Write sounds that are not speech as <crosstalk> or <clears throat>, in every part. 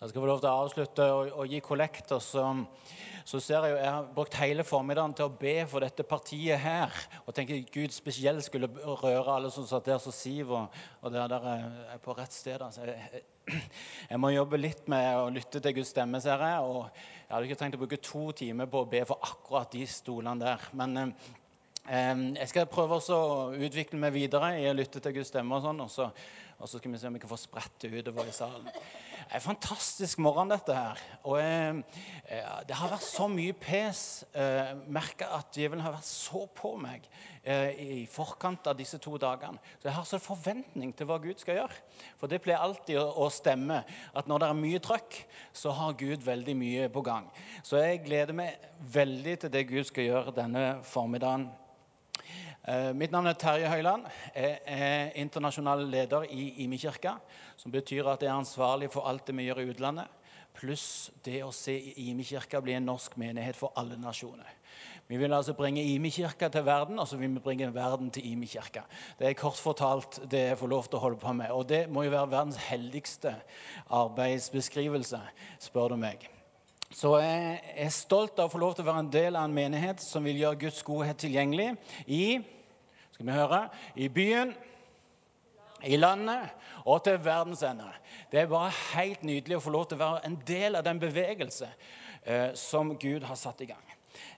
Jeg skal få lov til å avslutte og, og gi kollekt. Så, så ser jeg jo, jeg har brukt hele formiddagen til å be for dette partiet her. Og tenker Gud spesielt skulle røre alle som satt der som Siv og, og der, der er på rett sted. Altså. Jeg, jeg, må jobbe litt med å lytte til Guds stemme, ser jeg. Og jeg hadde ikke tenkt å bruke to timer på å be for akkurat de stolene der. Men eh, jeg skal prøve å utvikle meg videre i å lytte til Guds stemme. og sånn, og så, og så skal vi se om vi kan få spredt det utover i salen. Er fantastisk morgen, dette her. Og eh, det har vært så mye pes. Eh, Merka at djevelen har vært så på meg eh, i forkant av disse to dagene. Så jeg har så forventning til hva Gud skal gjøre. For det pleier alltid å, å stemme at når det er mye trøkk, så har Gud veldig mye på gang. Så jeg gleder meg veldig til det Gud skal gjøre denne formiddagen. Eh, mitt navn er Terje Høiland. Jeg er internasjonal leder i Imi-kirka. Som betyr at jeg er ansvarlig for alt det vi gjør i utlandet. Pluss det å se Imi-kirka bli en norsk menighet for alle nasjoner. Vi vil altså bringe Imi-kirka til verden, og så vil vi bringe verden til Imi-kirka. Det er kort fortalt det jeg får lov til å holde på med. Og det må jo være verdens heldigste arbeidsbeskrivelse, spør du meg. Så jeg er stolt av å få lov til å være en del av en menighet som vil gjøre Guds godhet tilgjengelig i skal vi høre, i byen, i landet og til verdens ende. Det er bare helt nydelig å få lov til å være en del av den bevegelse eh, som Gud har satt i gang.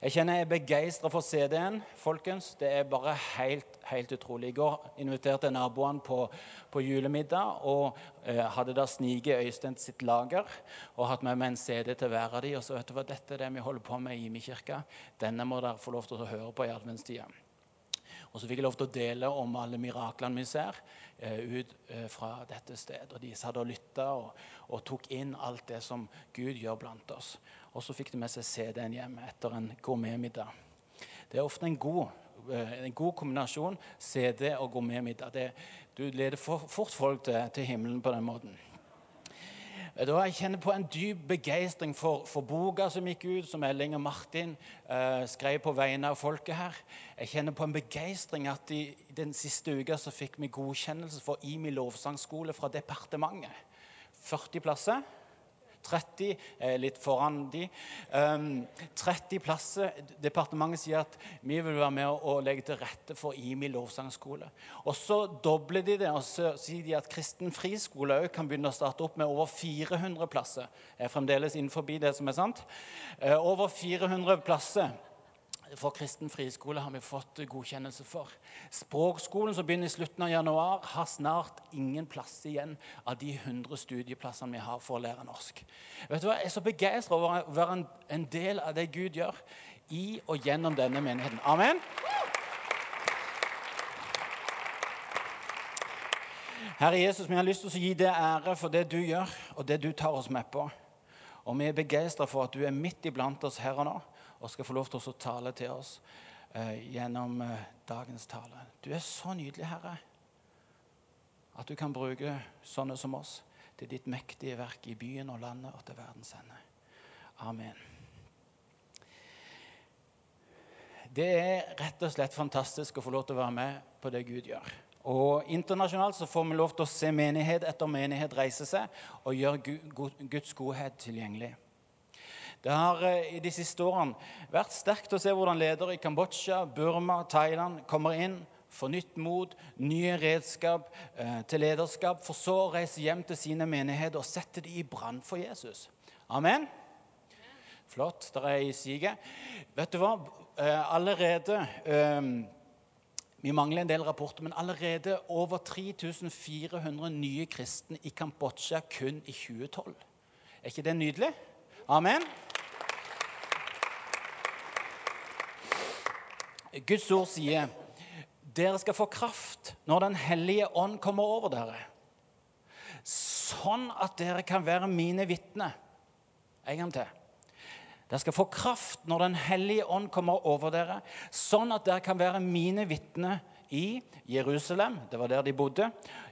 Jeg kjenner jeg er begeistra for CD-en. folkens. Det er bare helt, helt utrolig. I går inviterte jeg naboene på, på, julemiddag og eh, hadde da sniget Øystein sitt lager og hatt med meg en CD til hver av de, Og så vet du hva, dette er det vi holder på med i Imi kirke. Denne må dere få lov til å høre på i adventstida. Og så fikk jeg lov til å dele om alle miraklene vi ser eh, ut eh, fra dette stedet. Og de satt og lytta og, og, tok inn alt det som Gud gjør blant oss. Og så fikk de med seg CD-en hjem etter en gourmetmiddag. Det er ofte en god, eh, en god kombinasjon CD og gourmetmiddag. Du leder for, fort folk til, til himmelen på den måten. Da jeg kjenner på en dyp begeistring for, for, boka som gikk ut, som Elling og Martin eh, skrev på vegne av folket her. Jeg kjenner på en begeistring at i, den siste uka så fikk vi godkjennelse for IMI lovsangskole fra departementet. 40 plasser. 30 er litt foran de. Um, 30 plasser. Departementet sier at vi vil være med å legge til rette for IMI lovsangskole. Og så dobler de det, og så sier de at kristen friskole òg kan begynne å starte opp med over 400 plasser. Er fremdeles innenfor det som er sant. Uh, over 400 plasser for kristen friskole har vi fått godkjennelse for. Språkskolen som begynner i slutten av januar, har snart ingen plass igjen av de 100 studieplassene vi har for å lære norsk. Vet du hva? Jeg er så begeistra over å være en, del av det Gud gjør i og gjennom denne menigheten. Amen. Herre Jesus, vi har lyst til å gi deg ære for det du gjør, og det du tar oss med på. Og vi er begeistra for at du er midt iblant oss her og nå og skal få lov til å tale til oss eh, gjennom eh, dagens tale. Du er så nydelig, Herre, at du kan bruke sånne som oss til ditt mektige verk i byen og landet og til verdens ende. Amen. Det er rett og slett fantastisk å få lov til å være med på det Gud gjør. Og Internasjonalt så får vi lov til å se menighet etter menighet reise seg og gjøre Guds godhet tilgjengelig. Det har eh, i de siste årene vært sterkt å se hvordan ledere i Kambodsja, Burma, Thailand kommer inn, får nytt mot, nye redskap eh, til lederskap, for så å reise hjem til sine menigheter og sette dem i brann for Jesus. Amen? Flott. Der er i siget. Vet du hva? Eh, allerede eh, Vi mangler en del rapporter, men allerede over 3400 nye kristne i Kambodsja kun i 2012. Er ikke det nydelig? Amen. Guds ord sier dere skal få kraft når Den hellige ånd kommer over dere. Sånn at dere kan være mine vitner. En gang til. Dere skal få kraft når Den hellige ånd kommer over dere, sånn at dere kan være mine vitner i Jerusalem, det var der de bodde.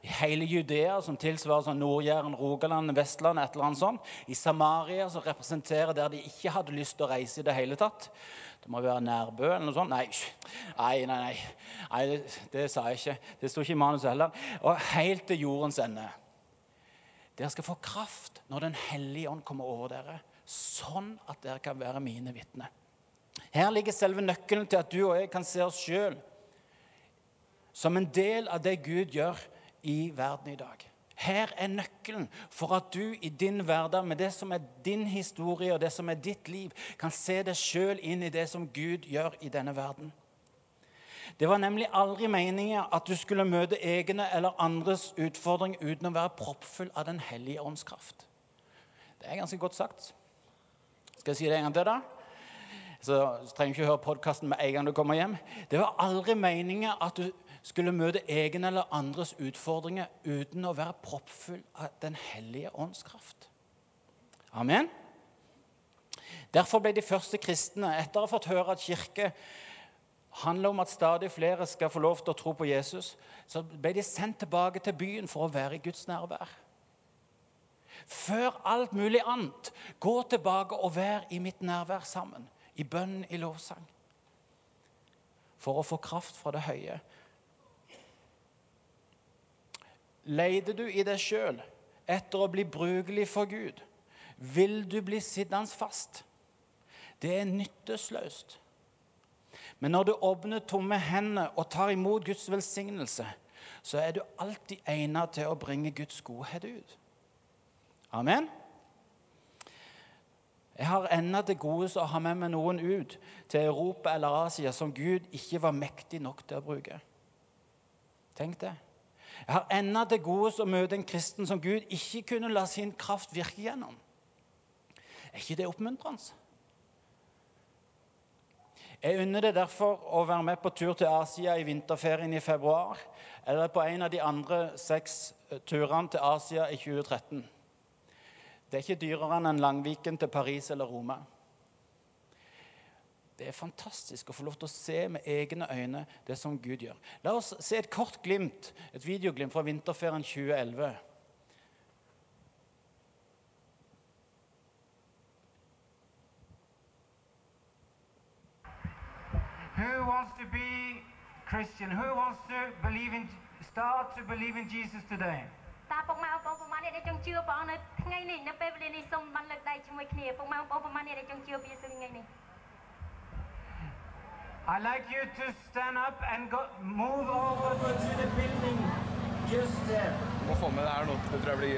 I hele Judea, som tilsvarer sånn Nord-Jæren, Rogaland, Vestland, et eller annet sånt. I Samaria, som representerer der de ikke hadde lyst til å reise i det hele tatt. Det må være Nærbø eller noe sånt. Nei, nei, nei. nei. nei det, det, sa jeg ikke. Det sto ikke i manuset heller. Og helt til jordens ende. Dere skal få kraft når Den hellige ånd kommer over dere, sånn at dere kan være mine vitner. Her ligger selve nøkkelen til at du og jeg kan se oss sjøl som en del av det Gud gjør i verden i dag. Her er nøkkelen for at du i din hverdag, med det som er din historie og det som er ditt liv, kan se deg sjøl inn i det som Gud gjør i denne verden. Det var nemlig aldri meningen at du skulle møte egne eller andres utfordring uten å være proppfull av Den hellige ånds kraft. Det er ganske godt sagt. Skal jeg si det en gang til, da? Så, så trenger du ikke høre podkasten med en gang du kommer hjem. Det var aldri meningen at du skulle møte egen eller andres utfordringer uten å være proppfull av Den hellige ånds kraft. Amen. Derfor ble de første kristne, etter å ha fått høre at kirke handler om at stadig flere skal få lov til å tro på Jesus, så ble de sendt tilbake til byen for å være i Guds nærvær. Før alt mulig annet, gå tilbake og vær i mitt nærvær sammen. I bønn, i lovsang. For å få kraft fra det høye. Leter du i deg sjøl etter å bli brukelig for Gud, vil du bli sittende fast. Det er nyttesløst. Men når du åpner tomme hender og tar imot Guds velsignelse, så er du alltid egnet til å bringe Guds godhet ut. Amen. Jeg har ennå til gode å ha med meg noen ut til Europa eller Asia som Gud ikke var mektig nok til å bruke. Tenk det. Jeg har ennå til gode å møte en kristen som Gud ikke kunne la sin kraft virke gjennom. Er ikke det oppmuntrende? Jeg unner det derfor å være med på tur til Asia i vinterferien i februar, eller på en av de andre seks eh, turene til Asia i 2013. Det er ikke dyrere enn Langviken til Paris eller Roma. Det er fantastisk å få lov til å se med egne øyne det som Gud gjør. La oss se et kort glimt, et videoglimt fra vinterferien 2011. Who wants to be Christian? Who wants to believe in, start to believe in Jesus today? តើពុកម៉ែបងប្អូនប្រមាណអ្នកដែលចង់ជឿព្រះអង្គនៅថ្ងៃនេះនៅពេលវេលានេះសូមបានលើកដៃជាមួយគ្នាពុកម៉ែបងប្អូនប្រមាណអ្នកដែលចង់ជឿព្រះយេស៊ូវថ្ងៃនេះ I'd like you to stand up and go, move over to the building. Just there. Må få med det her nå. Det tror jeg blir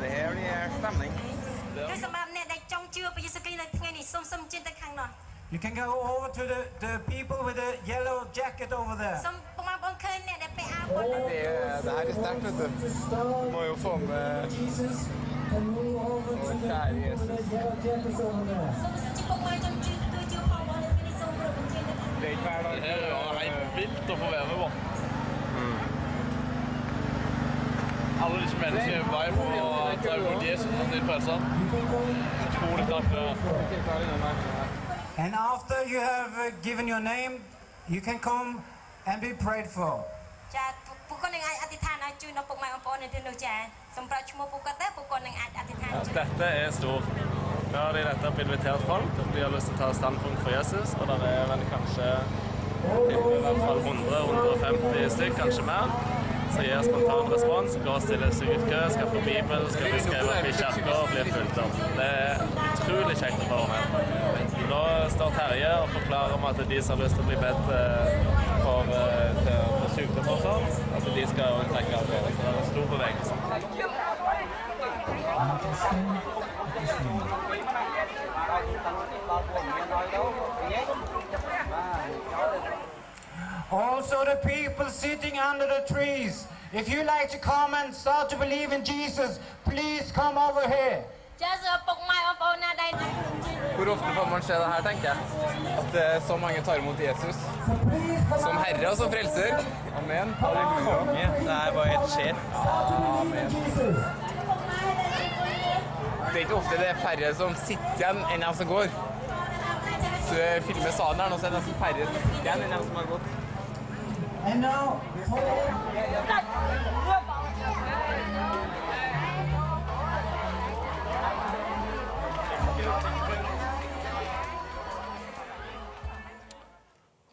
Det det You can go over to the, the people with the yellow jacket over there. som på en måte er det på Apple. Det, det her er sterkt, vet du. Du må jo få med Å, kjære Jesus. Som ikke du- du- du har vært med det. Er ikke hver dag. Det er jo helt vilt å få være med på. Mm. Alle disse menneskene er på vei på å ta imot Jesus og sin frelser. Utrolig sterkt. det er. Ikke klar i. And after you have uh, given your name, you can come and be prayed for. ចាពួកគាត់នឹងអាចអធិដ្ឋានឲ្យជួយដល់ពុកម៉ែបងប្អូននៅទីនោះចាសូមប្រាក់ឈ្មោះពួកគាត់ទៅពួកគាត់នឹងអាចអធិដ្ឋានជួយ Dette er stort. Nå har de nettopp invitert folk om de har lyst til å ta standpunkt for Jesus. Og det er vel kanskje i hvert fall 100-150 stykk, kanskje mer. Så gir spontan respons, går og stiller seg ut kø, skal få Bibel, skal bli skrevet opp i kirka og bli fulgt opp. Det er utrolig kjekt å få være med. Nå står Terje og forklarer om at de som har lyst til å bli bedt eh, for, eh, for sykdom og sånn, at de skal også trekke av det. Så det er en stor bevegelse. Also, the people sitting under the trees. If you like to come and start to believe in Jesus, please come over here. Hvor ofte får man se det her, tenker jeg? At så mange tar imot Jesus som herre og som frelser. Amen. Halleluja. Det her var helt sjef. Amen. Det er ikke ofte det er færre som sitter igjen, enn de som går. Så filmer salen her nå, så er det nesten færre som sitter igjen, enn de som har gått. And now,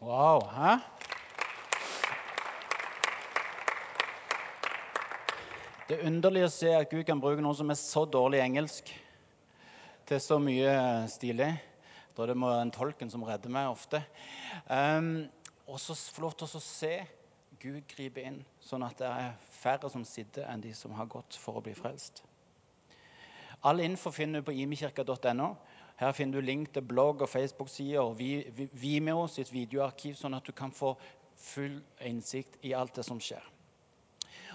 Wow. Hæ? Det er underlig å se at Gud kan bruke noen som er så dårlig i engelsk, til så mye stilig. Da er det en tolken som redder meg ofte. Um, og så få lov til å se Gud gripe inn, sånn at det er færre som sitter, enn de som har gått for å bli frelst. All info finner du på imekirka.no. Her finner du link til blogg og Facebook-sider og Vi- Vi- Vimeo sitt videoarkiv, sånn at du kan få full innsikt i alt det som skjer.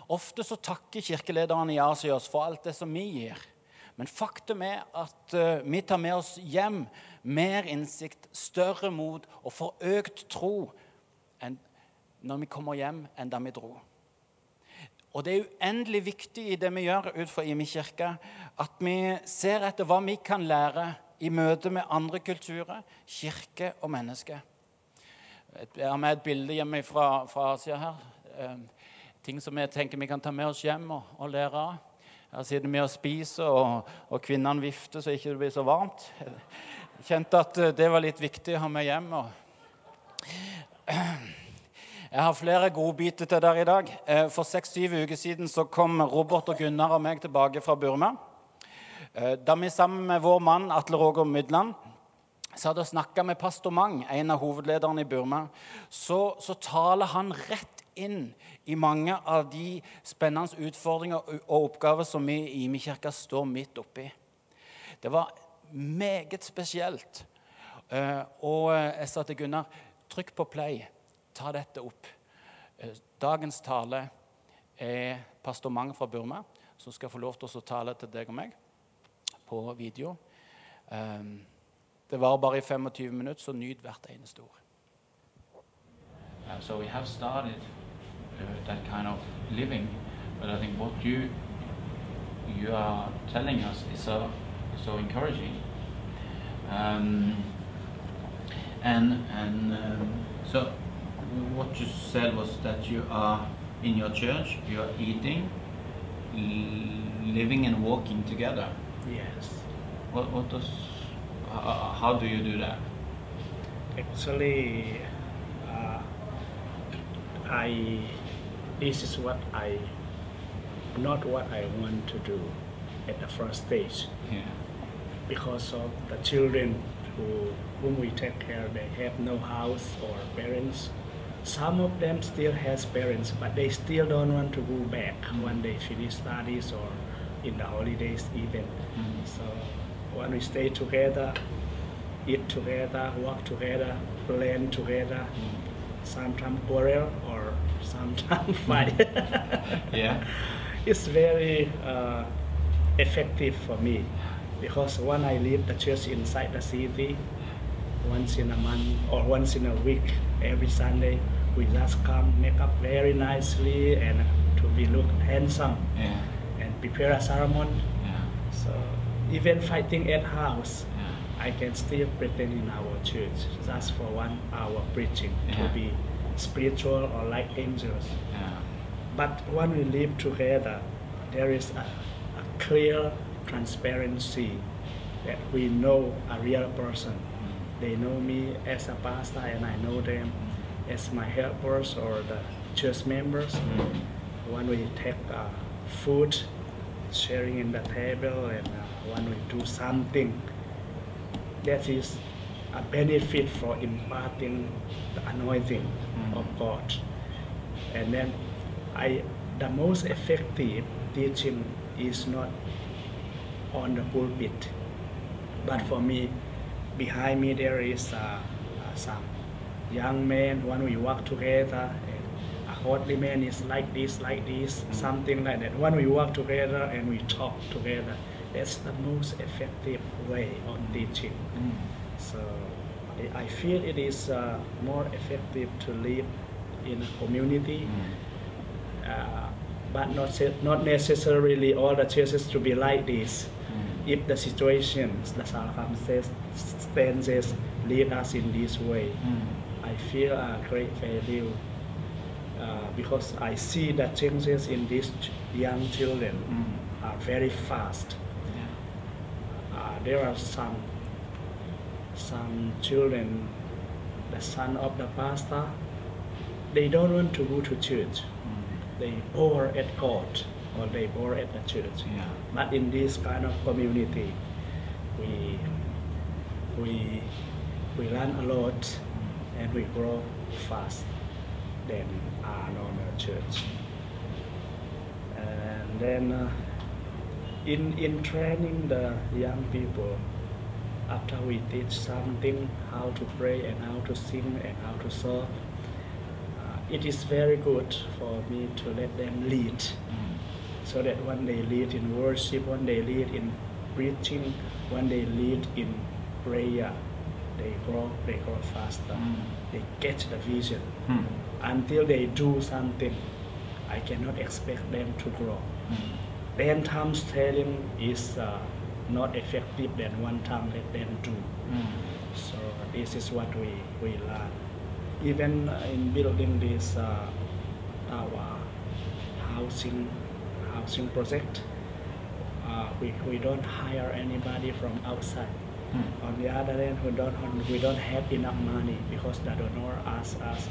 Ofte så takker kirkelederne i Asios for alt det som vi gir. Men faktum er at eh, vi tar med oss hjem mer innsikt, større mot og får økt tro når vi kommer hjem, enn da vi dro. Og det er uendelig viktig i det vi gjør ut fra Imi kirke, at vi ser etter hva vi kan lære i møte med andre kulturer, kirke og mennesker. Jeg har med et bilde hjemme fra, fra Asia her. Eh, ting som jeg tenker vi kan ta med oss hjem og, og lære av. Her sitter vi og spiser, og, og kvinnene vifter så ikke det blir så varmt. Jeg kjente at eh, det var litt viktig å ha med hjem. Og <clears throat> jeg har flere godbiter til dere i dag. Eh, For seks-syv uker siden så kom Robert og Gunnar og meg tilbake fra Burma. Eh, Da vi sammen med vår mann Atle Roger Mydland satt og snakka med pastor Mang, en av hovedlederne i Burma, så, så taler han rett inn i mange av de spennende utfordringer og- oppgaver som vi i Imi-kirka står midt oppi. Det var meget spesielt. Eh, og jeg sa til Gunnar trykk på play. Ta dette opp. Eh, dagens tale er pastor Mang fra Burma, som skal få lov til å tale til deg og meg på video. Um, det var bare i 25 minutter, så nyt hvert eneste ord. Uh, so we have started uh, that kind of living, but I think what you you are telling us is so so encouraging. Um, and and um, so what you said was that you are in your church, you are eating, living and walking together. Yes. What what does how, how do you do that? Actually, uh, I this is what I not what I want to do at the first stage Yeah. because of the children who whom we take care. They have no house or parents. Some of them still has parents, but they still don't want to go back when they finish studies or in the holidays even. Mm. So when we stay together, eat together, work together, plan together, sometimes quarrel or sometimes <laughs> fight. <laughs> Yeah. it's very uh, effective for me because when I leave the church inside the city, once in a month or once in a week, every Sunday, we just come make up very nicely and to be look handsome Yeah. Prepare a sermon. Yeah. So even fighting at house, Yeah. I can still pretend in our church just for one hour preaching Yeah. to be spiritual or like angels. But when we live together, there is a, a clear transparency that we know a real person. Mm. They know me as a pastor, and I know them mm. as my helpers or the church members. Mm. When we take uh, food, sharing in the table, and uh, when we do something, that is a benefit for imparting the anointing of God. And then I the most effective teaching is not on the pulpit, but for me, behind me there is uh, uh, some young men when we work together. Godly man is like this, like this, mm. something like that. When we work together and we talk together, that's the most effective way of teaching. Mm. So I, feel it is uh, more effective to live in a community, mm. uh, but not not necessarily all the churches to be like this. If the situations, the circumstances lead us in this way, I feel a great value uh, because I see the changes in these ch- young children are very fast. Uh, there are some some children, the son of the pastor, they don't want to go to church. They bore at God. or they bore at the church. Yeah. But in this kind of community, we we we learn a lot and we grow fast than our normal church. And then uh, in in training the young people, after we teach something how to pray and how to sing and how to serve, uh, it is very good for me to let them lead so that when they lead in worship, when they lead in preaching, when they lead in prayer, they grow, they grow faster. Mm. They get the vision. Mm. Until they do something, I cannot expect them to grow. Ten times telling is uh, not effective than one time let them do. Mm. So this is what we, we learn. Even uh, in building this uh, our housing housing project, uh, we, we don't hire anybody from outside. Mm. On the other hand, we don't we don't have enough money because the donor asks us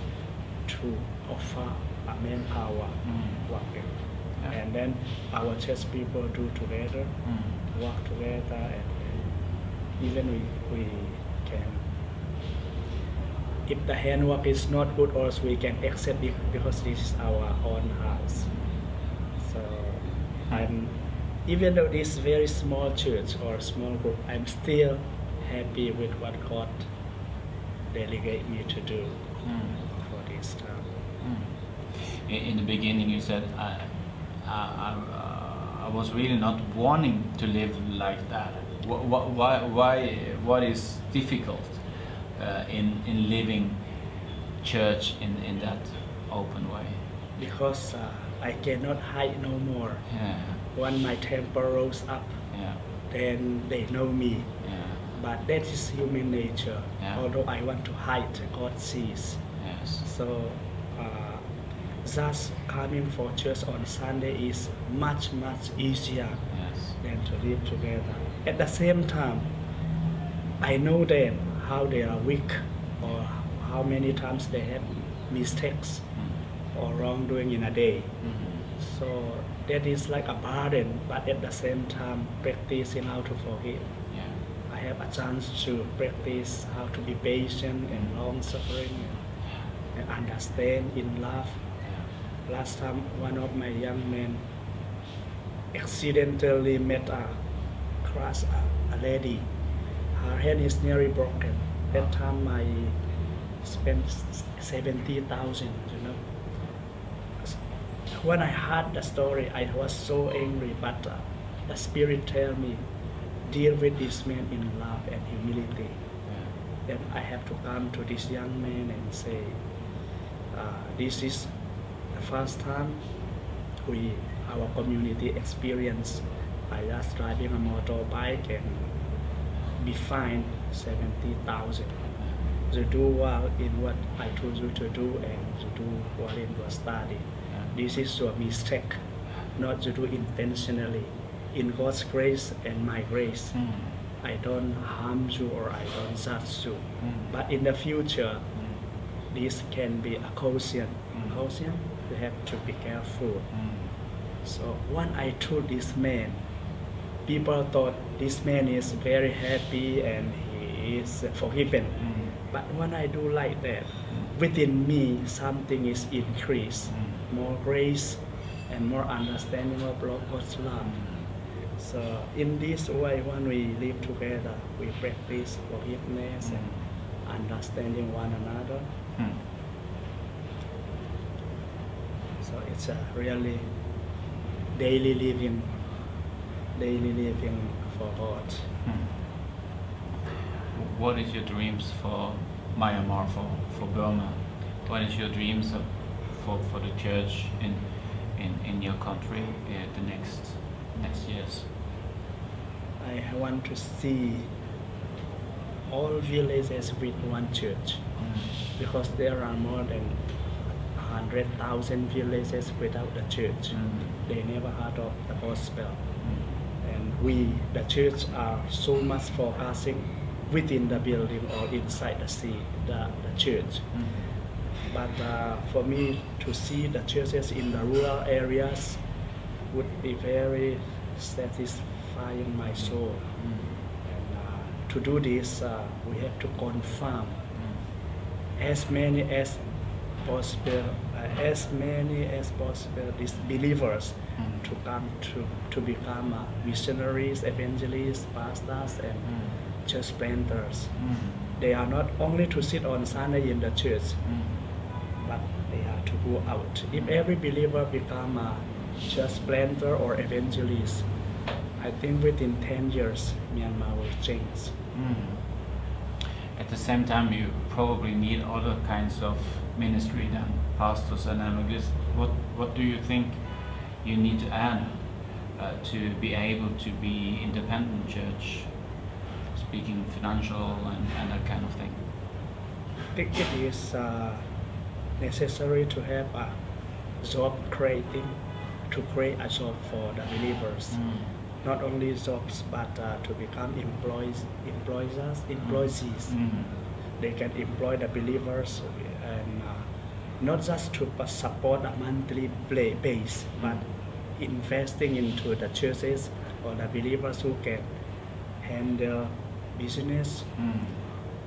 to offer a manpower Mm. working. Yeah. And then our church people do together, Mm. work together, and, and even we, we can if the handwork is not good also we can accept it because this is our own house so i'm even though this very small church or small group i'm still happy with what god delegate me to do Mm. for this time Mm. In, in the beginning, you said I, I, I, uh, I was really not wanting to live like that. Wh- wh- Why, why, what is difficult uh, in in living church in, in that open way? because uh, i cannot hide no more Yeah, when my temper rose up yeah, then they know me yeah, but that is human nature Yeah. although i want to hide god sees yes. So, uh, thus coming for church on Sunday is much much easier Yes. than to live together. At the same time, I know them how they are weak or how many times they have mistakes Mm. or wrongdoing in a day. Mhm. So that is like a burden, but at the same time practicing how to forgive. Yeah. I have a chance to practice how to be patient and long suffering and, and understand in love. Yeah. Last time, one of my young men accidentally met a crush a, a lady. Her hand is nearly broken. That time I spent seventy thousand. You know. When I heard the story, I was so angry. But uh, the spirit tell me, deal with this man in love and humility. Yeah. Then I have to come to this young man and say, uh, this is the first time we, our community experience by just driving a motorbike and be fined 70,000. To do well in what I told you to do and to do well in your study. This is your mistake, not to do intentionally. In God's grace and my grace, Mm. I don't harm you or I don't judge you. Mm. But in the future, Mm. this can be a caution. Mm. Caution, you have to be careful. Mm. So when I told this man, people thought this man is very happy and he is forgiven. But when I do like that, within me something is increased. More grace and more understanding of Lord God's love. So in this way, when we live together, we practice forgiveness and understanding one another. Mm. So it's a really daily living, daily living for God. Hmm. What is your dreams for Myanmar, for, for Burma? What is your dreams of, for, for the church in, in, in your country uh, the next next years? I want to see all villages with one church because there are more than 100,000 villages without the church. Mm. They never heard of the gospel. Mm. And we, the church, are so much focusing within the building or inside the sea, the, the church. Mm. But uh, for me to see the churches in the rural areas, would be very satisfying my soul. And uh, to do this, uh, we have to confirm as many as possible, uh, as many as possible these believers to come to to become uh, missionaries, evangelists, pastors, and church planters. They are not only to sit on Sunday in the church, go out. If every believer become a church planter or evangelist, I think within 10 years, Myanmar will change. At the same time, you probably need other kinds of ministry than pastors and evangelists. What What do you think you need to add uh, to be able to be independent church, speaking financial and, and that kind of thing? I think it is uh, necessary to have a job creating, to create a job for the believers. Not only jobs, but uh, to become employees, employers, employees. They can employ the believers and uh, not just to support a monthly play base, but investing into the churches or the believers who can handle business.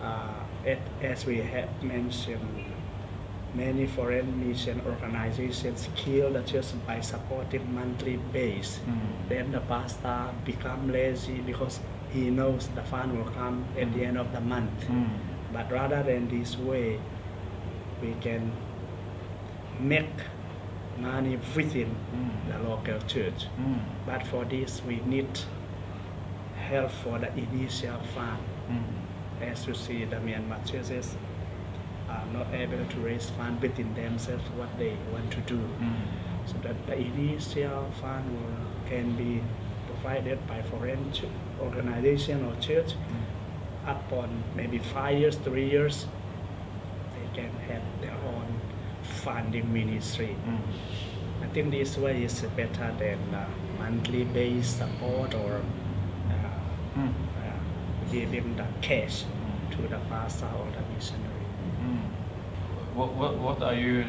Uh, it, as we have mentioned, many foreign mission organizations kill the church by supporting monthly base. Hmm. Then the pastor become lazy because he knows the fund will come at the hmm. end of the month. Hmm. But rather than this way, we can make money within the local church. But for this, we need help for the initial fund. As you see, the Myanmar churches are not able to raise fund within themselves what they want to do. So that the initial fund will, can be provided by foreign ch- organization or church. Upon maybe five years, three years, they can have their own funding ministry. I think this way is better than uh, monthly based support or uh, uh, giving the cash to the pastor or the missionary. Mm. What, what, what are you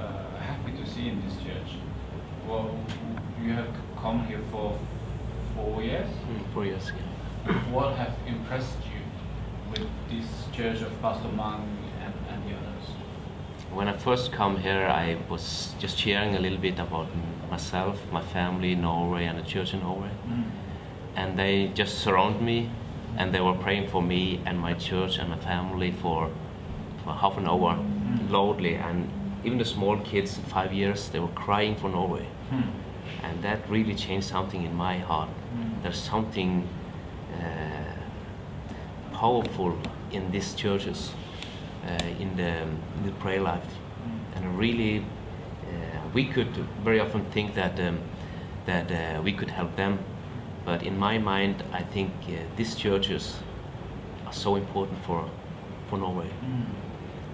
uh, happy to see in this church? Well, you have come here for four years. Mm, four years. <coughs> What have impressed you with this church of Pastor Mang and, and the others? When I first come here, I was just sharing a little bit about myself, my family in Norway, and the church in Norway. Mm. And they just surrounded me, and they were praying for me and my church and my family for half an hour, loudly. And even the small kids, five years, they were crying for Norway. And that really changed something in my heart. There's something uh, powerful in these churches, uh, in, the, in the prayer life. And really, uh, we could very often think that, um, that uh, we could help them. But in my mind, I think uh, these churches are so important for, for Norway.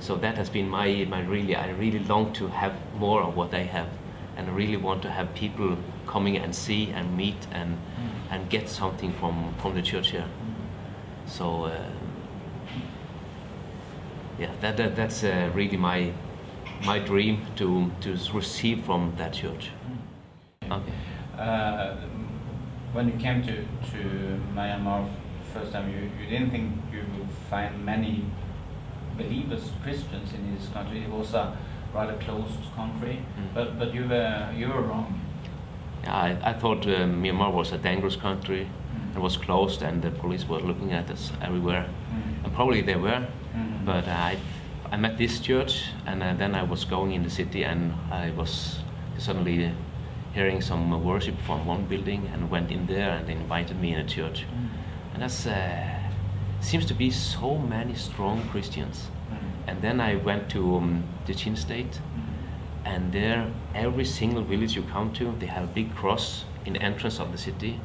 So that has been my, my really, I really long to have more of what they have. And I really want to have people coming and see and meet and, and get something from, from the church here. So, uh, yeah, that, that, that's uh, really my, my dream to, to receive from that church. Okay. Uh, when you came to, to Myanmar first time, you, you didn't think you would find many believers, Christians in this country. It was a rather closed country, Mm. but but you were you were wrong. I, I thought uh, Myanmar was a dangerous country Mm. and was closed, and the police were looking at us everywhere. Mm. And probably they were, Mm. but I, I met this church, and uh, then I was going in the city, and I was suddenly hearing some worship from one building, and went in there, and they invited me in a church. And that's uh, seems to be so many strong Christians. And then I went to um, the Chin State, and there every single village you come to they have a big cross in the entrance of the city.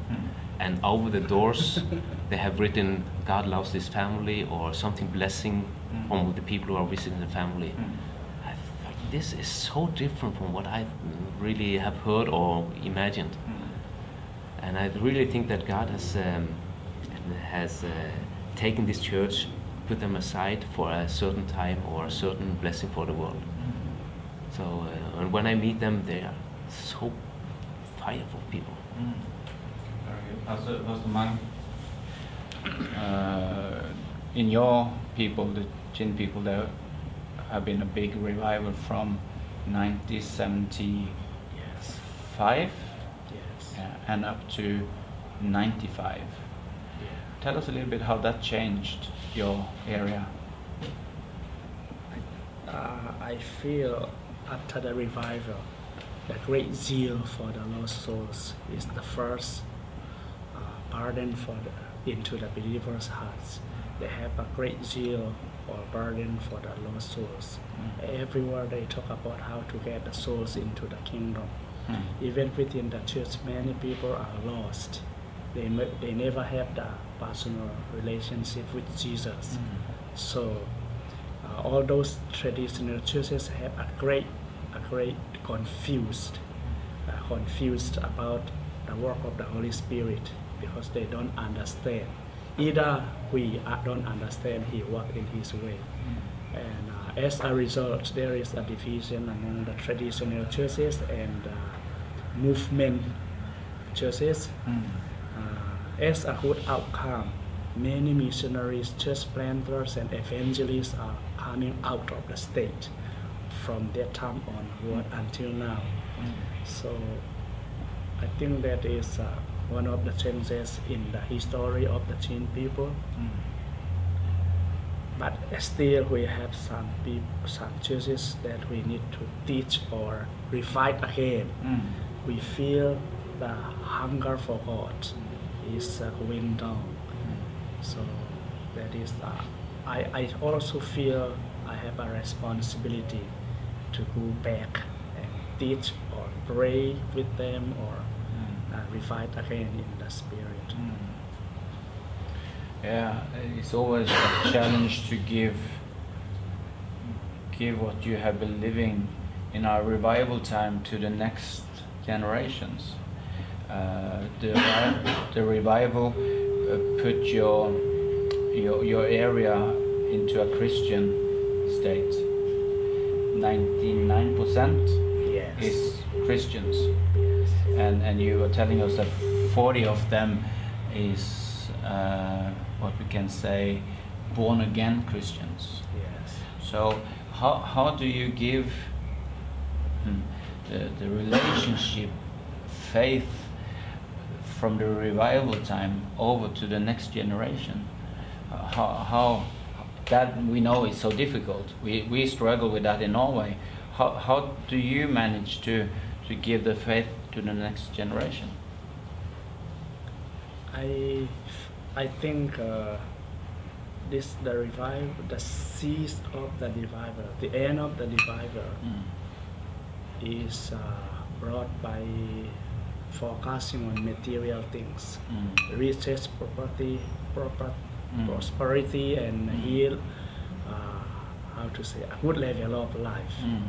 And over the doors <laughs> they have written god loves this family or something blessing on the people who are visiting the family. I thought, this is so different from what i really have heard or imagined. And i really think that god has um, has uh, taken this church put them aside for a certain time or a certain blessing for the world so uh, and when I meet them, they are so for people. Very good. Pastor, Pastor Mang, uh, in your people, the Chin people, there have been a big revival from 1975 Yes. Yes. uh, and up to 95. Tell us a little bit how that changed your area. Uh, I feel after the revival, the great zeal for the lost souls is the first uh, burden for the, into the believers' hearts. They have a great zeal or burden for the lost souls. Everywhere they talk about how to get the souls into the kingdom. Mm. Even within the church, many people are lost. They, they never have the personal relationship with Jesus. So uh, all those traditional churches have a great, a great confused, uh, confused about the work of the Holy Spirit because they don't understand. Either we don't understand He work in His way, and uh, as a result, there is a division among the traditional churches and uh, movement churches. Mm. As a good outcome, many missionaries, church planters, and evangelists are coming out of the state from that time onward until now. So I think that is uh, one of the changes in the history of the Chin people. But still, we have some peop some churches that we need to teach or revive again Mm. we feel the hunger for God is uh, going down. So that is, uh, I, I also feel I have a responsibility to go back and teach or pray with them or uh, revive again in the spirit. Yeah, it's always a challenge to give give what you have been living in our revival time to the next generations. Uh, the, the revival uh, put your, your your area into a Christian state. Ninety-nine percent Yes. is Christians yes. and and you were telling us that 40 of them is uh, what we can say born again Christians. Yes. So how how do you give hmm, the the relationship, faith from the revival time over to the next generation? Uh, How how that we know is so difficult. We we struggle with that in Norway. How how do you manage to to give the faith to the next generation? I, I think uh, this the revival, the cease of the revival, the end of the revival Mm. is uh, brought by focusing on material things, Mm. riches, property, proper, Mm. prosperity, and Mm. heal. Uh, how to say a good level of life. Mm.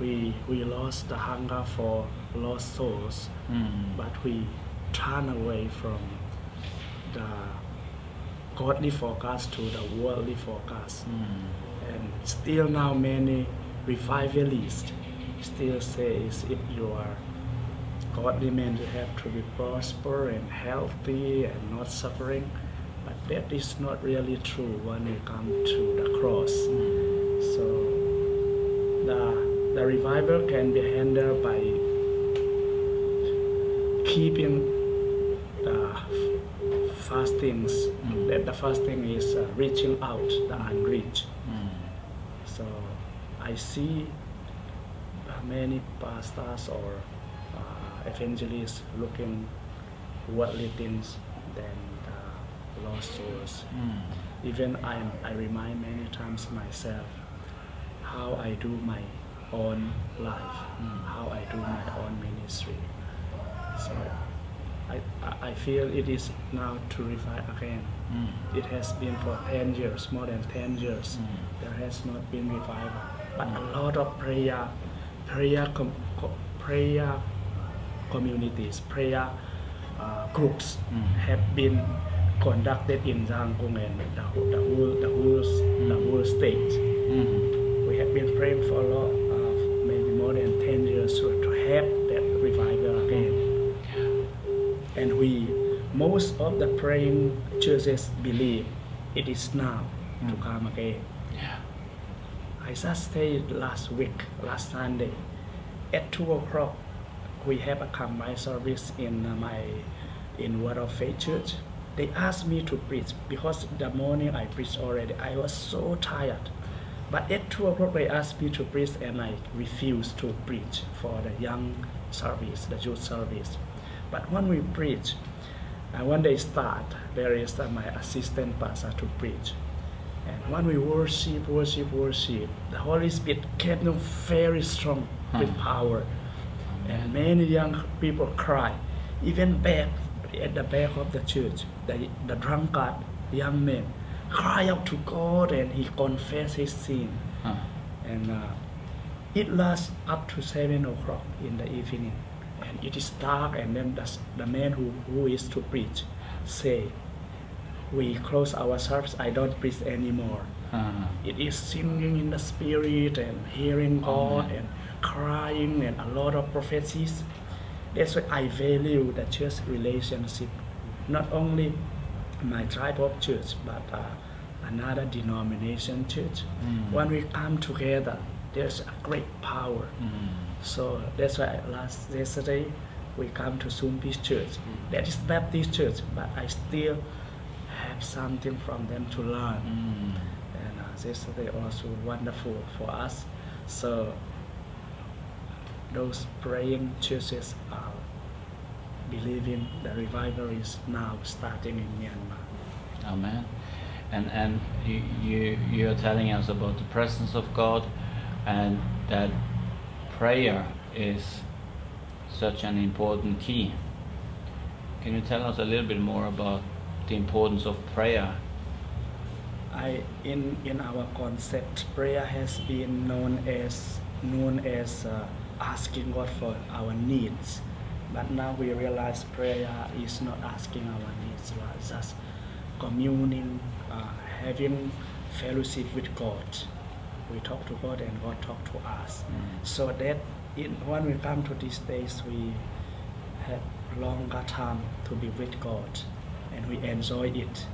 We we lost the hunger for lost souls, Mm. but we turn away from the godly focus to the worldly focus. Mm. And still now many revivalists still says if you are godly man you have to be prosper and healthy and not suffering. But that is not really true when we come to the cross. So the the revival can be handled by keeping the fastings. Mm. That the fasting is uh, reaching out the unreached. Mm. So I see many pastors or evangelists looking worldly things than the lost souls. Mm. Even I, I remind many times myself how I do my own life, Mm. how I do my own ministry. So I, I- feel it is now to revive again. Mm. It has been for 10 years, more than 10 years. Mm. There has not been revival. But a lot of prayer, prayer, prayer communities, prayer uh, groups Mm. have been conducted in Zangkung and the, whole- the whole, the whole, the whole state. Mm. We have been praying for a lot of maybe more than 10 years to, to have that revival again. and we most of the praying churches believe it is now to come again. Yeah. I just stayed last week, last Sunday. At two o'clock, we have a combined service in uh, my in Word of Faith Church. They asked me to preach because the morning I preached already. I was so tired. But at two o'clock they asked me to preach and I refused to preach for the young service, the youth service. But when we preach, and when they start, there is uh, my assistant pastor to preach. And when we worship, worship, worship, the Holy Spirit came down very strong with Hmm. power. And many young people cry. Even back at the back of the church, the, the drunkard young man cry out to God and he confess his sin. Huh. And uh, it lasts up to seven o'clock in the evening. And it is dark and then the, the man who, who is to preach say, we close our service, I don't preach anymore. Uh, It is singing in the spirit and hearing God Amen. and crying and a lot of prophecies. That's why I value the church relationship, not only my tribe of church, but uh, another denomination church. Mm. When we come together, there's a great power. mm, So that's why last yesterday we come to Sumpis Church. That is Baptist church, but I still have something from them to learn. mm. And uh, yesterday also wonderful for us. So those praying churches are believing the revival is now starting in Myanmar. Amen. And and you you you're telling us about the presence of God, and that prayer is such an important key. Can you tell us a little bit more about the importance of prayer? I in in our concept, prayer has been known as known as uh, asking God for our needs, but now we realize prayer is not asking our needs, but just communing, uh, having fellowship with God. We talk to God and God talk to us. Mm. So that in, when we come to these days, we have longer time to be with God, and we enjoy it.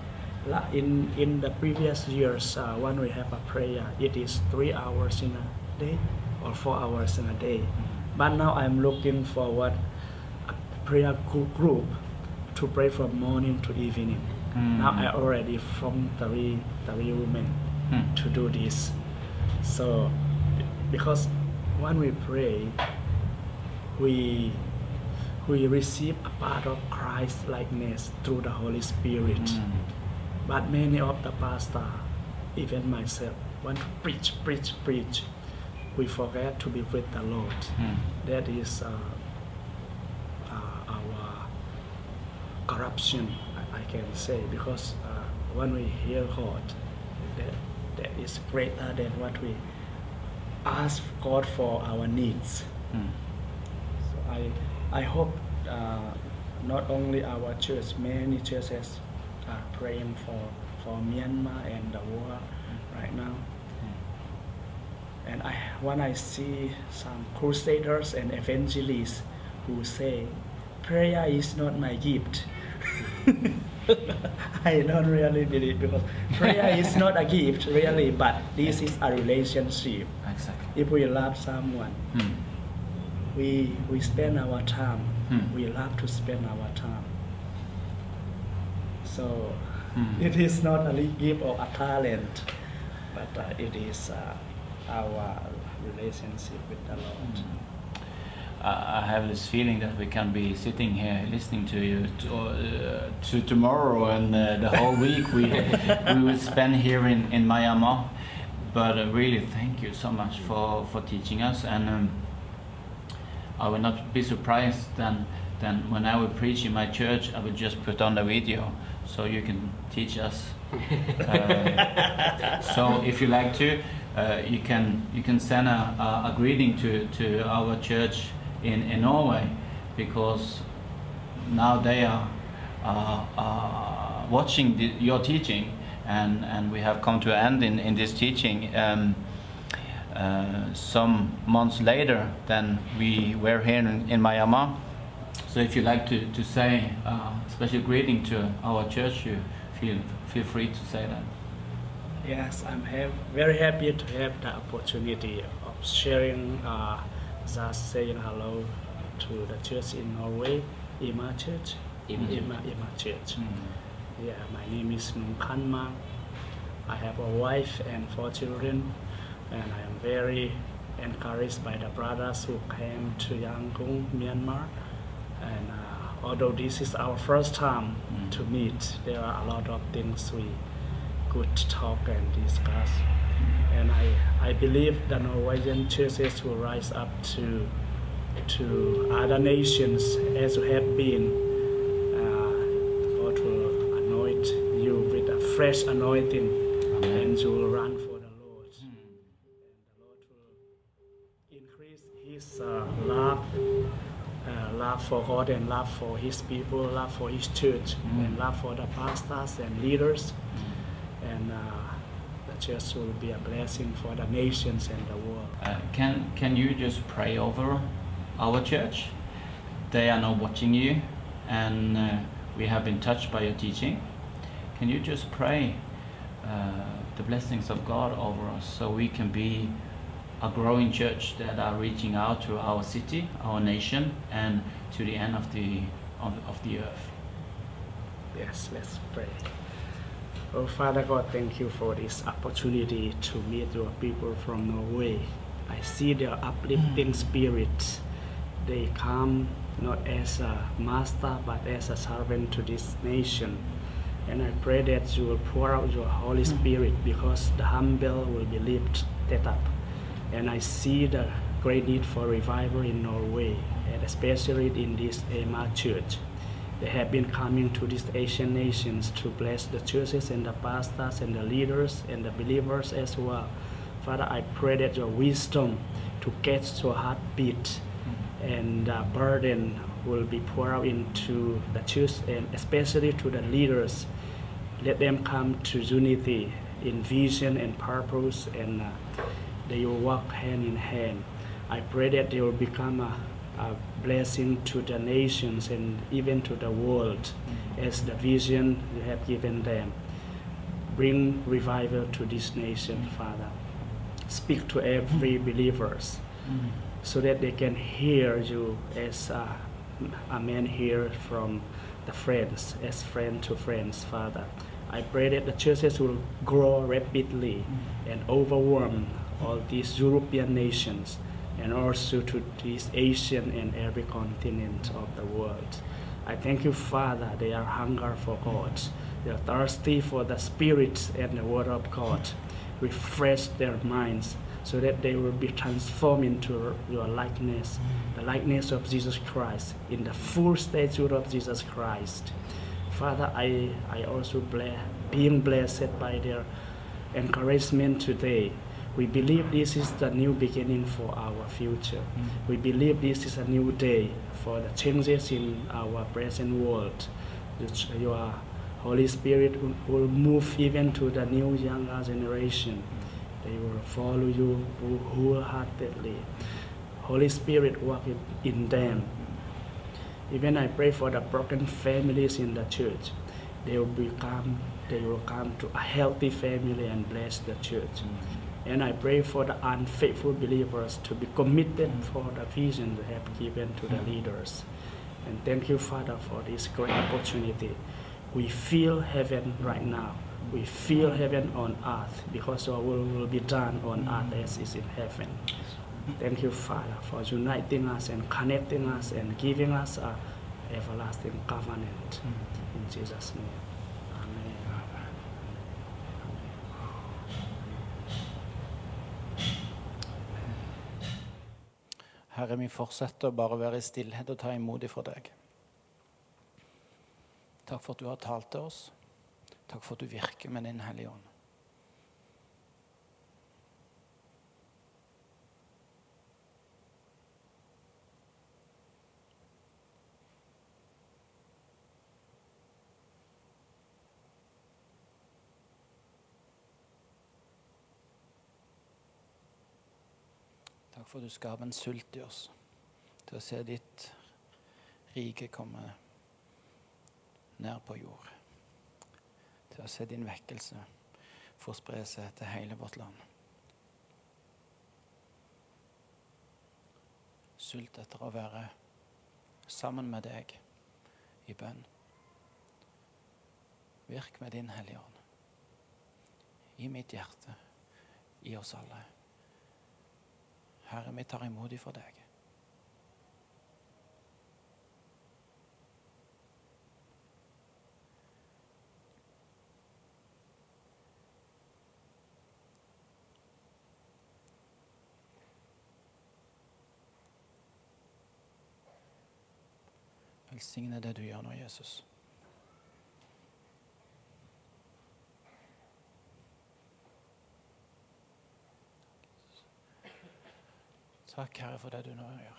In in the previous years, uh, when we have a prayer, it is three hours in a day or four hours in a day. But now I'm looking forward a prayer group group to pray from morning to evening. Mm. Now I already from three three women Hmm. to do this. So because when we pray, we we receive a part of Christ likeness through the Holy Spirit. Mm. But many of the pastor, even myself, want to preach, preach, preach. We forget to be with the Lord. Mm. That is uh, uh, our corruption, I, I can say, because uh, when we hear God, that, that is greater than what we ask God for our needs. Mm. So I, I hope uh, not only our church, many churches are praying for, for Myanmar and the war right now. And I, when I see some crusaders and evangelists who say, prayer is not my gift, <laughs> I don't really believe because prayer <laughs> is not a gift really, but this is a relationship. Exactly. If we love someone, Mm. we we spend our time. Hmm. We love to spend our time. So Hmm. <laughs> it is not a gift or a talent, but uh, it is uh, our relationship with the Lord. I I have this feeling that we can be sitting here listening to you to, uh, to tomorrow and uh, the whole <laughs> week we we will spend here in, in Myanmar. But uh, really, thank you so much for, for teaching us, and um, I will not be surprised then then when I will preach in my church, I will just put on the video so you can teach us. <laughs> Uh, so if you like to, uh, you can you can send a, a, a greeting to, to our church in, in Norway because now they are uh, uh, watching the, your teaching and, and we have come to an end in, in this teaching um, uh, some months later than we were here in, in Myanmar So if you like to, to say uh, special greeting to our church, you feel feel free to say that. Yes, I'm very happy to have the opportunity of sharing, uh, just saying hello to the church in Norway, IMI Church. IMI. IMI, IMI Church. Mm. Yeah, my name is Nung Khan I have a wife and four children, and I am very encouraged by the brothers who came to Yangon, Myanmar. And uh, although this is our first time Mm. to meet, there are a lot of things we could talk and discuss. And I, I believe the Norwegian churches will rise up to to other nations as you have been. Uh, God will anoint you with a fresh anointing, and you will run for the Lord. And the Lord will increase His uh, love, uh, love for God, and love for His people, love for His church, and love for the pastors and leaders. And uh, the church will be a blessing for the nations and the world. Uh, can can you just pray over our church? They are now watching you, and uh, we have been touched by your teaching. Can you just pray uh, the blessings of God over us so we can be a growing church that are reaching out to our city, our nation, and to the end of the of, of the earth? Yes, let's pray. Oh, Father God, thank you for this opportunity to meet your people from Norway. I see their uplifting mm. spirit. They come not as a master but as a servant to this nation. And I pray that you will pour out your Holy mm. Spirit because the humble will be lifted up. And I see the great need for revival in Norway, and especially in this IMI church. They have been coming to these Asian nations to bless the churches and the pastors and the leaders and the believers as well. Father, I pray that your wisdom to catch your heartbeat and the burden will be poured out into the church and especially to the leaders. Let them come to unity in vision and purpose and uh, they will walk hand in hand. I pray that they will become a, a blessing to the nations and even to the world mm-hmm. as the vision you have given them. Bring revival to this nation, mm-hmm. Father. Speak to every mm-hmm. believers so that they can hear you as a, a man hear from the friends, as friend to friends, Father. I pray that the churches will grow rapidly and overwhelm all these European nations and also to this Asian and every continent of the world. I thank you, Father. They are hunger for God. They are thirsty for the Spirit and the Word of God. Refresh their minds so that they will be transformed into your likeness, the likeness of Jesus Christ, in the full stature of Jesus Christ. Father, I, I also bless, being blessed by their encouragement today. We believe this is the new beginning for our future. Mm. We believe this is a new day for the changes in our present world. Which Your Holy Spirit will- move even to the new younger generation. Mm. They will follow you wholeheartedly. Holy Spirit work in, in them. Mm. Even I pray for the broken families in the church. They will become they will come to a healthy family and bless the church. And I pray for the unfaithful believers to be committed for the vision they have given to the leaders. And thank you, Father, for this great opportunity. We feel heaven right now. We feel heaven on earth because our will will be done on earth as is in heaven. Thank you, Father, for uniting us and connecting us and giving us a everlasting covenant. In Jesus' name. Herre, vi fortsetter å bare være i stillhet og ta imot ifra deg. Takk for at du har talt til oss. Takk for at du virker med din Hellige Ånd. For du skaper en sult i oss til å se ditt rike komme ned på jord. Til å se din vekkelse få spre seg til hele vårt land. Sult etter å være sammen med deg i bønn. Virk med din Hellige Ånd i mitt hjerte, i oss alle. Herre, vi tar imot ifra deg. Velsigne det du gjør nå, Jesus. Takk, Herre, for det du nå gjør.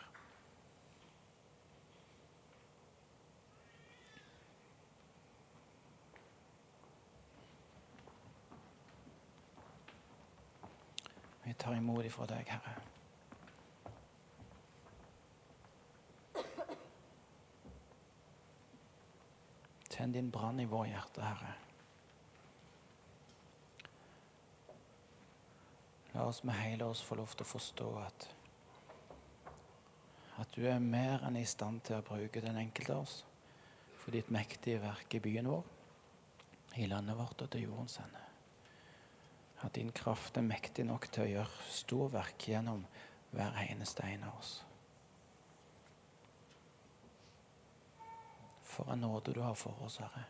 Vi tar imot ifra deg, Herre. Tenn din brann i vår hjerte, Herre. La oss med hele oss få lov til å forstå at at du er mer enn i stand til å bruke den enkelte av oss for ditt mektige verk i byen vår, i landet vårt og til jordens ende. At din kraft er mektig nok til å gjøre storverk gjennom hver eneste en av oss. For en nåde du har for oss, Herre.